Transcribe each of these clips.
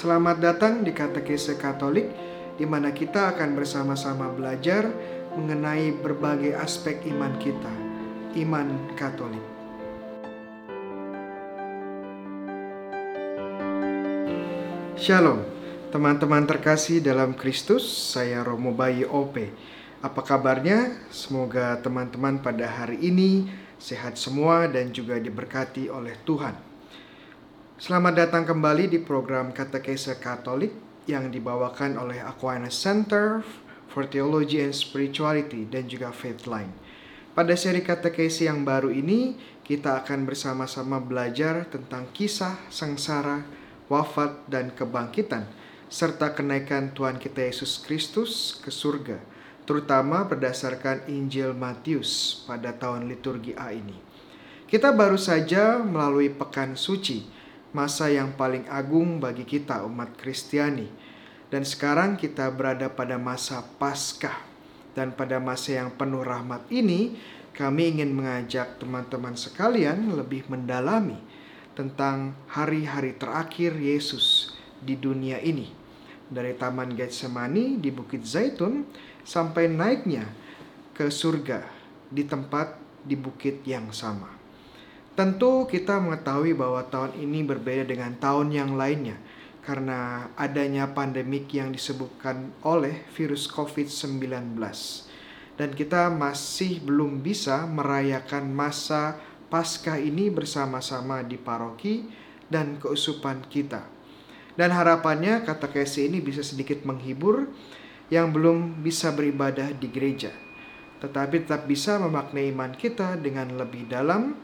Selamat datang di Katekese Katolik, di mana kita akan bersama-sama belajar mengenai berbagai aspek iman kita, iman Katolik. Shalom, teman-teman terkasih dalam Kristus, saya Romo Bayi OP. Apa kabarnya? Semoga teman-teman pada hari ini sehat semua dan juga diberkati oleh Tuhan. Selamat datang kembali di program Katekese Katolik yang dibawakan oleh Aquinas Center for Theology and Spirituality dan juga Faithline. Pada seri katekese yang baru ini, kita akan bersama-sama belajar tentang kisah sengsara, wafat, dan kebangkitan, serta kenaikan Tuhan kita Yesus Kristus ke surga terutama berdasarkan Injil Matius pada tahun liturgi A ini. Kita baru saja melalui pekan suci, masa yang paling agung bagi kita umat Kristiani. Dan sekarang kita berada pada masa Paskah. Dan pada masa yang penuh rahmat ini, kami ingin mengajak teman-teman sekalian lebih mendalami tentang hari-hari terakhir Yesus di dunia ini. Dari Taman Getsemani di Bukit Zaitun sampai naiknya ke surga di tempat di bukit yang sama. Tentu kita mengetahui bahwa tahun ini berbeda dengan tahun yang lainnya karena adanya pandemik yang disebutkan oleh virus COVID-19. Dan kita masih belum bisa merayakan masa Paskah ini bersama-sama di paroki dan keusupan kita. Dan harapannya kata kese ini bisa sedikit menghibur yang belum bisa beribadah di gereja, tetapi tetap bisa memaknai iman kita dengan lebih dalam.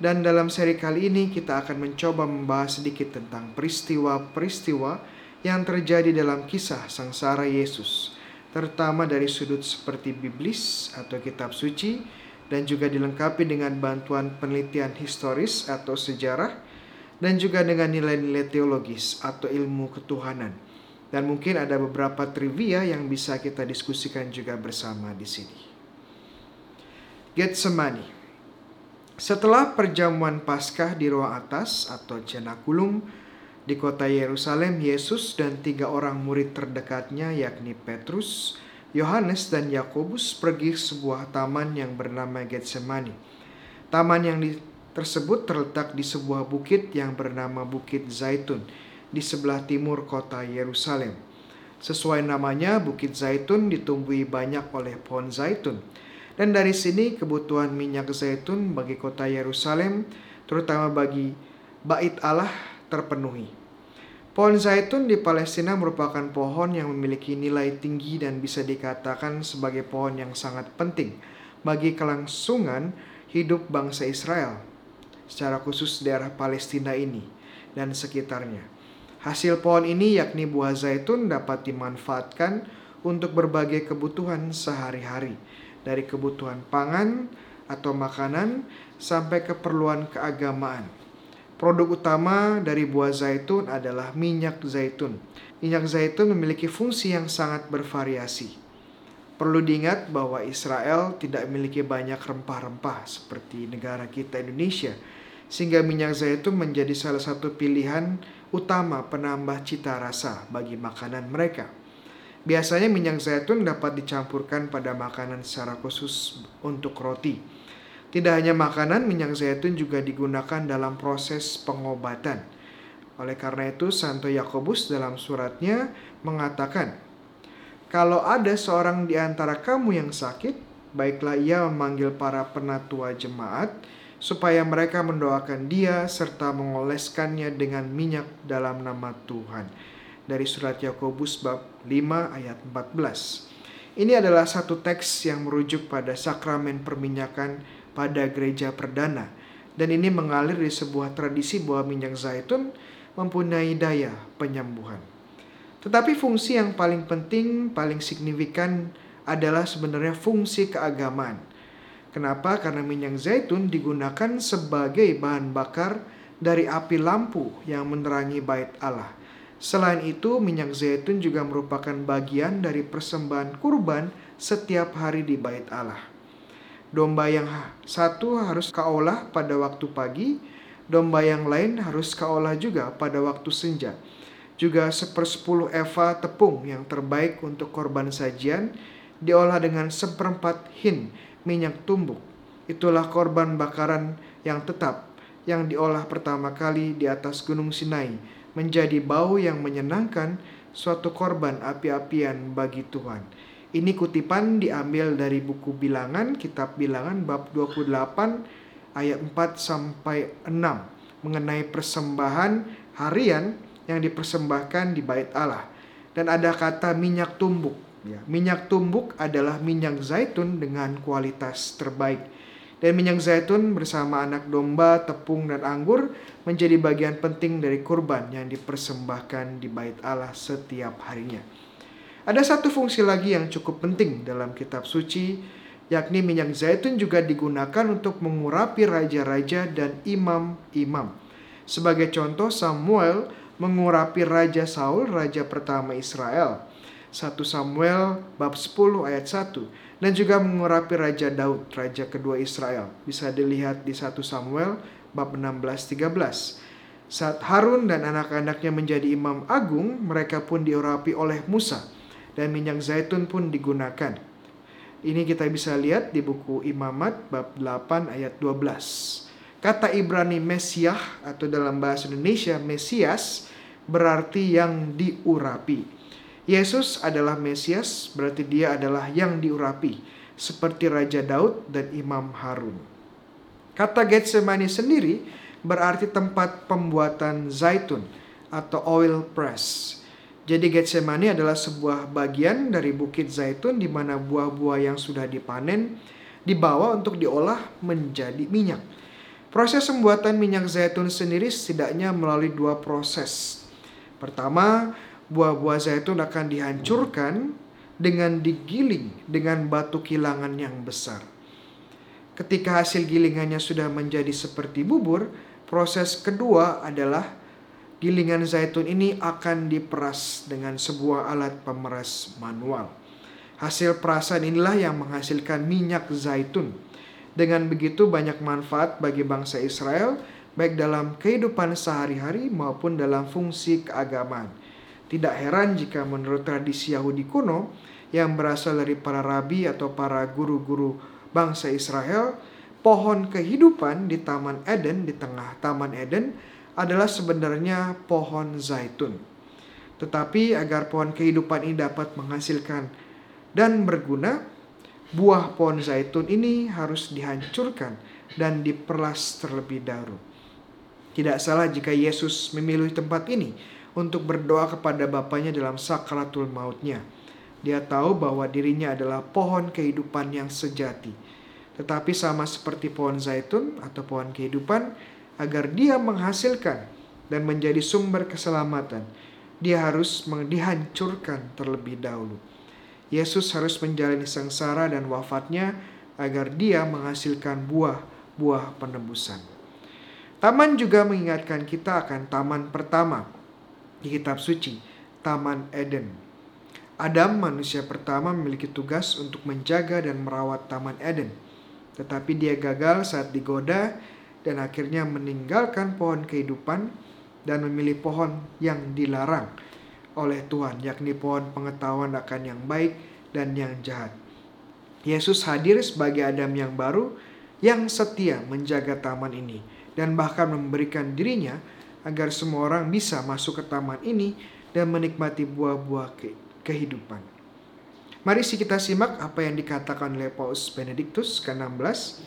Dan dalam seri kali ini kita akan mencoba membahas sedikit tentang peristiwa-peristiwa yang terjadi dalam kisah sengsara Yesus, terutama dari sudut seperti biblis atau kitab suci dan juga dilengkapi dengan bantuan penelitian historis atau sejarah dan juga dengan nilai-nilai teologis atau ilmu ketuhanan dan mungkin ada beberapa trivia yang bisa kita diskusikan juga bersama di sini. Getsemani. Setelah perjamuan Paskah di ruang atas atau Cenakulum di kota Yerusalem, Yesus dan tiga orang murid terdekatnya yakni Petrus, Yohanes dan Yakobus pergi ke sebuah taman yang bernama Getsemani. Taman yang tersebut terletak di sebuah bukit yang bernama Bukit Zaitun di sebelah timur kota Yerusalem. Sesuai namanya, Bukit Zaitun ditumbuhi banyak oleh pohon zaitun. Dan dari sini kebutuhan minyak zaitun bagi kota Yerusalem, terutama bagi bait Allah, terpenuhi. Pohon zaitun di Palestina merupakan pohon yang memiliki nilai tinggi dan bisa dikatakan sebagai pohon yang sangat penting bagi kelangsungan hidup bangsa Israel, secara khusus daerah Palestina ini dan sekitarnya. Hasil pohon ini yakni buah zaitun dapat dimanfaatkan untuk berbagai kebutuhan sehari-hari, dari kebutuhan pangan atau makanan sampai keperluan keagamaan. Produk utama dari buah zaitun adalah minyak zaitun. Minyak zaitun memiliki fungsi yang sangat bervariasi. Perlu diingat bahwa Israel tidak memiliki banyak rempah-rempah seperti negara kita Indonesia, sehingga minyak zaitun menjadi salah satu pilihan utama penambah cita rasa bagi makanan mereka. Biasanya minyak zaitun dapat dicampurkan pada makanan secara khusus untuk roti. Tidak hanya makanan, minyak zaitun juga digunakan dalam proses pengobatan. Oleh karena itu, Santo Yakobus dalam suratnya mengatakan, "Kalau ada seorang di antara kamu yang sakit, baiklah ia memanggil para penatua jemaat." supaya mereka mendoakan dia serta mengoleskannya dengan minyak dalam nama Tuhan. Dari surat Yakobus bab 5 ayat 14. Ini adalah satu teks yang merujuk pada sakramen perminyakan pada gereja perdana dan ini mengalir di sebuah tradisi bahwa minyak zaitun mempunyai daya penyembuhan. Tetapi fungsi yang paling penting, paling signifikan adalah sebenarnya fungsi keagamaan Kenapa? Karena minyak zaitun digunakan sebagai bahan bakar dari api lampu yang menerangi bait Allah. Selain itu, minyak zaitun juga merupakan bagian dari persembahan kurban setiap hari di bait Allah. Domba yang satu harus kaolah pada waktu pagi, domba yang lain harus kaolah juga pada waktu senja. Juga sepersepuluh eva tepung yang terbaik untuk korban sajian diolah dengan seperempat hin minyak tumbuk. Itulah korban bakaran yang tetap yang diolah pertama kali di atas gunung Sinai menjadi bau yang menyenangkan suatu korban api-apian bagi Tuhan. Ini kutipan diambil dari buku Bilangan, kitab Bilangan bab 28 ayat 4 sampai 6 mengenai persembahan harian yang dipersembahkan di bait Allah. Dan ada kata minyak tumbuk. Ya, minyak tumbuk adalah minyak zaitun dengan kualitas terbaik. Dan minyak zaitun bersama anak domba, tepung, dan anggur menjadi bagian penting dari kurban yang dipersembahkan di bait Allah setiap harinya. Ada satu fungsi lagi yang cukup penting dalam kitab suci, yakni minyak zaitun juga digunakan untuk mengurapi raja-raja dan imam-imam. Sebagai contoh, Samuel mengurapi Raja Saul, raja pertama Israel. 1 Samuel bab 10 ayat 1 dan juga mengurapi Raja Daud, raja kedua Israel. Bisa dilihat di 1 Samuel bab 16 13. Saat Harun dan anak-anaknya menjadi imam agung, mereka pun diurapi oleh Musa dan minyak zaitun pun digunakan. Ini kita bisa lihat di buku Imamat bab 8 ayat 12. Kata Ibrani Mesiah atau dalam bahasa Indonesia Mesias berarti yang diurapi. Yesus adalah Mesias, berarti dia adalah yang diurapi, seperti Raja Daud dan Imam Harun. Kata Getsemani sendiri berarti tempat pembuatan zaitun atau oil press. Jadi Getsemani adalah sebuah bagian dari bukit zaitun di mana buah-buah yang sudah dipanen dibawa untuk diolah menjadi minyak. Proses pembuatan minyak zaitun sendiri setidaknya melalui dua proses. Pertama, buah-buah zaitun akan dihancurkan dengan digiling dengan batu kilangan yang besar. Ketika hasil gilingannya sudah menjadi seperti bubur, proses kedua adalah gilingan zaitun ini akan diperas dengan sebuah alat pemeras manual. Hasil perasan inilah yang menghasilkan minyak zaitun. Dengan begitu banyak manfaat bagi bangsa Israel baik dalam kehidupan sehari-hari maupun dalam fungsi keagamaan. Tidak heran jika menurut tradisi Yahudi kuno yang berasal dari para rabi atau para guru-guru bangsa Israel, pohon kehidupan di Taman Eden, di tengah Taman Eden, adalah sebenarnya pohon zaitun. Tetapi agar pohon kehidupan ini dapat menghasilkan dan berguna, buah pohon zaitun ini harus dihancurkan dan diperlas terlebih dahulu. Tidak salah jika Yesus memilih tempat ini untuk berdoa kepada Bapaknya dalam sakratul mautnya. Dia tahu bahwa dirinya adalah pohon kehidupan yang sejati. Tetapi sama seperti pohon zaitun atau pohon kehidupan, agar dia menghasilkan dan menjadi sumber keselamatan, dia harus dihancurkan terlebih dahulu. Yesus harus menjalani sengsara dan wafatnya agar dia menghasilkan buah-buah penebusan. Taman juga mengingatkan kita akan taman pertama di kitab suci, Taman Eden. Adam, manusia pertama, memiliki tugas untuk menjaga dan merawat Taman Eden. Tetapi dia gagal saat digoda dan akhirnya meninggalkan pohon kehidupan dan memilih pohon yang dilarang oleh Tuhan, yakni pohon pengetahuan akan yang baik dan yang jahat. Yesus hadir sebagai Adam yang baru yang setia menjaga taman ini dan bahkan memberikan dirinya agar semua orang bisa masuk ke taman ini dan menikmati buah-buah ke kehidupan. Mari kita simak apa yang dikatakan oleh Paus Benedictus ke-16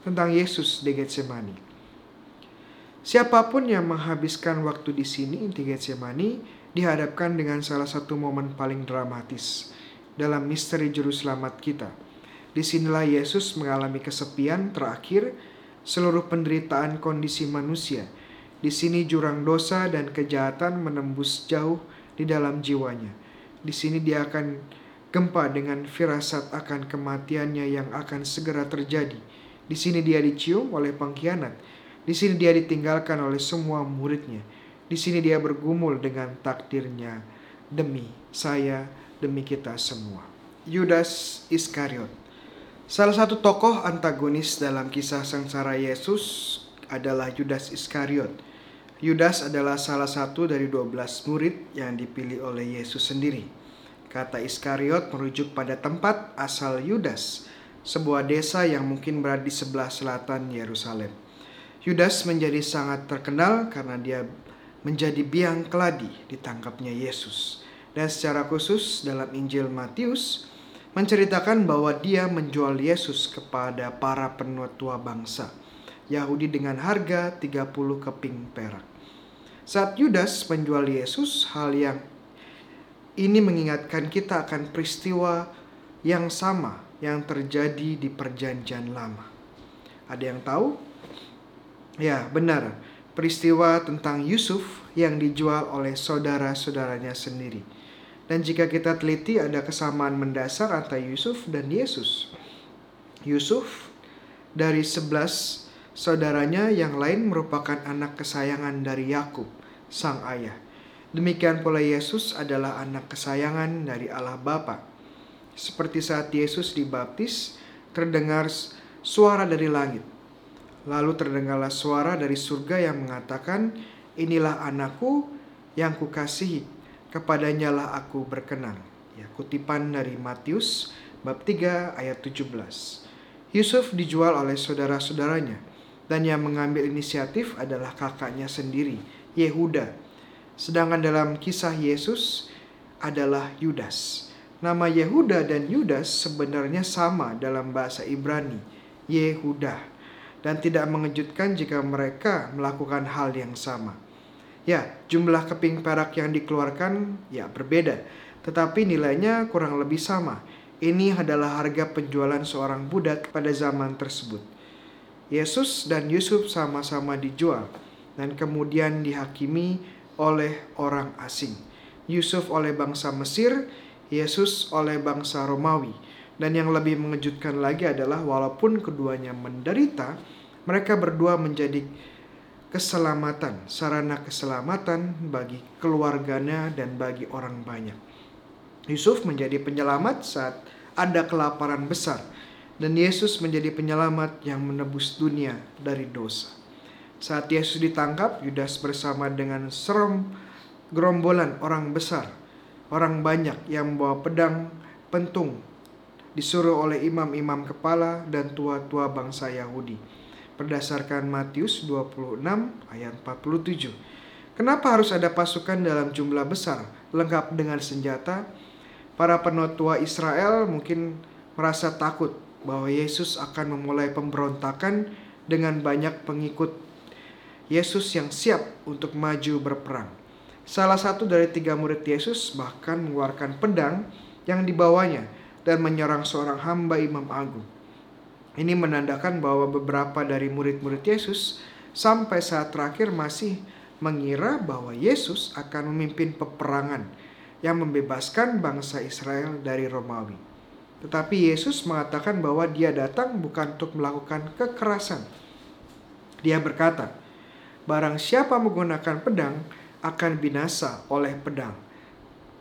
tentang Yesus di Getsemani. Siapa pun yang menghabiskan waktu di sini di Getsemani dihadapkan dengan salah satu momen paling dramatis dalam misteri juru selamat kita. Di sinilah Yesus mengalami kesepian terakhir seluruh penderitaan kondisi manusia. Di sini jurang dosa dan kejahatan menembus jauh di dalam jiwanya. Di sini dia akan gempa dengan firasat akan kematiannya yang akan segera terjadi. Di sini dia dicium oleh pengkhianat. Di sini dia ditinggalkan oleh semua muridnya. Di sini dia bergumul dengan takdirnya demi saya, demi kita semua. Yudas Iskariot Salah satu tokoh antagonis dalam kisah sengsara Yesus adalah Yudas Iskariot. Yudas adalah salah satu dari 12 murid yang dipilih oleh Yesus sendiri. Kata Iskariot merujuk pada tempat asal Yudas, sebuah desa yang mungkin berada di sebelah selatan Yerusalem. Yudas menjadi sangat terkenal karena dia menjadi biang keladi ditangkapnya Yesus. Dan secara khusus dalam Injil Matius menceritakan bahwa dia menjual Yesus kepada para penutua bangsa Yahudi dengan harga 30 keping perak. Saat Yudas menjual Yesus, hal yang ini mengingatkan kita akan peristiwa yang sama yang terjadi di Perjanjian Lama. Ada yang tahu? Ya, benar. Peristiwa tentang Yusuf yang dijual oleh saudara-saudaranya sendiri. Dan jika kita teliti ada kesamaan mendasar antara Yusuf dan Yesus. Yusuf dari sebelas saudaranya yang lain merupakan anak kesayangan dari Yakub, sang ayah. Demikian pula Yesus adalah anak kesayangan dari Allah Bapa. Seperti saat Yesus dibaptis, terdengar suara dari langit. Lalu terdengarlah suara dari surga yang mengatakan, Inilah anakku yang kukasihi, kepadanya lah aku berkenan. Ya, kutipan dari Matius bab 3 ayat 17. Yusuf dijual oleh saudara-saudaranya dan yang mengambil inisiatif adalah kakaknya sendiri, Yehuda. Sedangkan dalam kisah Yesus adalah Yudas. Nama Yehuda dan Yudas sebenarnya sama dalam bahasa Ibrani, Yehuda. Dan tidak mengejutkan jika mereka melakukan hal yang sama. Ya, jumlah keping perak yang dikeluarkan ya berbeda, tetapi nilainya kurang lebih sama. Ini adalah harga penjualan seorang budak pada zaman tersebut. Yesus dan Yusuf sama-sama dijual dan kemudian dihakimi oleh orang asing. Yusuf oleh bangsa Mesir, Yesus oleh bangsa Romawi. Dan yang lebih mengejutkan lagi adalah walaupun keduanya menderita, mereka berdua menjadi keselamatan, sarana keselamatan bagi keluarganya dan bagi orang banyak. Yusuf menjadi penyelamat saat ada kelaparan besar dan Yesus menjadi penyelamat yang menebus dunia dari dosa. Saat Yesus ditangkap, Yudas bersama dengan serem gerombolan orang besar, orang banyak yang membawa pedang pentung, disuruh oleh imam-imam kepala dan tua-tua bangsa Yahudi. Berdasarkan Matius 26 ayat 47. Kenapa harus ada pasukan dalam jumlah besar, lengkap dengan senjata? Para penutua Israel mungkin merasa takut bahwa Yesus akan memulai pemberontakan dengan banyak pengikut Yesus yang siap untuk maju berperang. Salah satu dari tiga murid Yesus bahkan mengeluarkan pedang yang dibawanya dan menyerang seorang hamba imam agung. Ini menandakan bahwa beberapa dari murid-murid Yesus sampai saat terakhir masih mengira bahwa Yesus akan memimpin peperangan yang membebaskan bangsa Israel dari Romawi. Tetapi Yesus mengatakan bahwa dia datang bukan untuk melakukan kekerasan. Dia berkata, barang siapa menggunakan pedang akan binasa oleh pedang.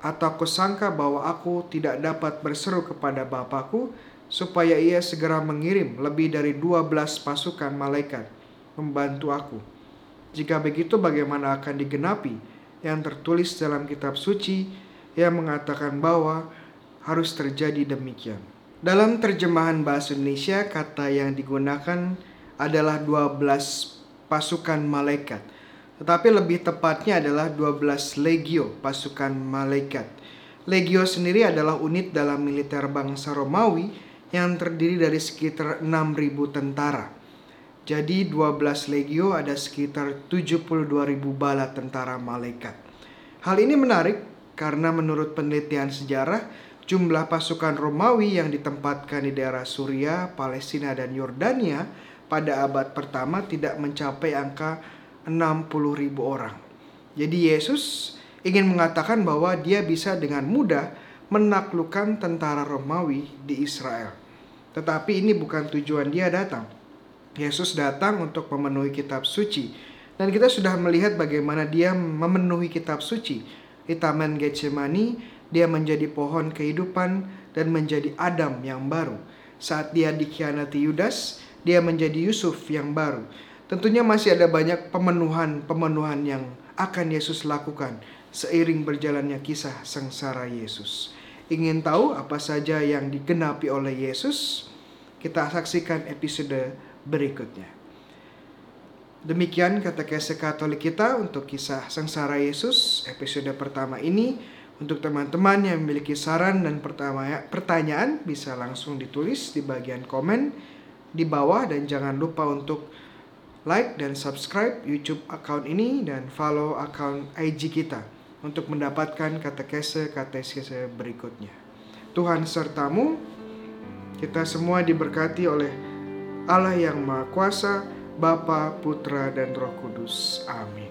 Atau aku sangka bahwa aku tidak dapat berseru kepada Bapakku supaya ia segera mengirim lebih dari 12 pasukan malaikat membantu aku. Jika begitu bagaimana akan digenapi yang tertulis dalam kitab suci yang mengatakan bahwa harus terjadi demikian. Dalam terjemahan bahasa Indonesia, kata yang digunakan adalah 12 pasukan malaikat. Tetapi lebih tepatnya adalah 12 legio pasukan malaikat. Legio sendiri adalah unit dalam militer bangsa Romawi yang terdiri dari sekitar 6.000 tentara. Jadi 12 legio ada sekitar 72.000 bala tentara malaikat. Hal ini menarik karena menurut penelitian sejarah jumlah pasukan Romawi yang ditempatkan di daerah Suria, Palestina, dan Yordania pada abad pertama tidak mencapai angka 60 ribu orang. Jadi Yesus ingin mengatakan bahwa dia bisa dengan mudah menaklukkan tentara Romawi di Israel. Tetapi ini bukan tujuan dia datang. Yesus datang untuk memenuhi kitab suci. Dan kita sudah melihat bagaimana dia memenuhi kitab suci. Di Taman Getsemani, dia menjadi pohon kehidupan dan menjadi Adam yang baru. Saat dia dikhianati Yudas, dia menjadi Yusuf yang baru. Tentunya masih ada banyak pemenuhan-pemenuhan yang akan Yesus lakukan seiring berjalannya kisah sengsara Yesus. Ingin tahu apa saja yang digenapi oleh Yesus? Kita saksikan episode berikutnya. Demikian kata kisah Katolik kita untuk kisah sengsara Yesus episode pertama ini. Untuk teman-teman yang memiliki saran dan pertanyaan bisa langsung ditulis di bagian komen di bawah dan jangan lupa untuk like dan subscribe YouTube account ini dan follow account IG kita untuk mendapatkan katekese katekese berikutnya. Tuhan sertamu, kita semua diberkati oleh Allah yang Maha Kuasa, Bapa, Putra, dan Roh Kudus. Amin.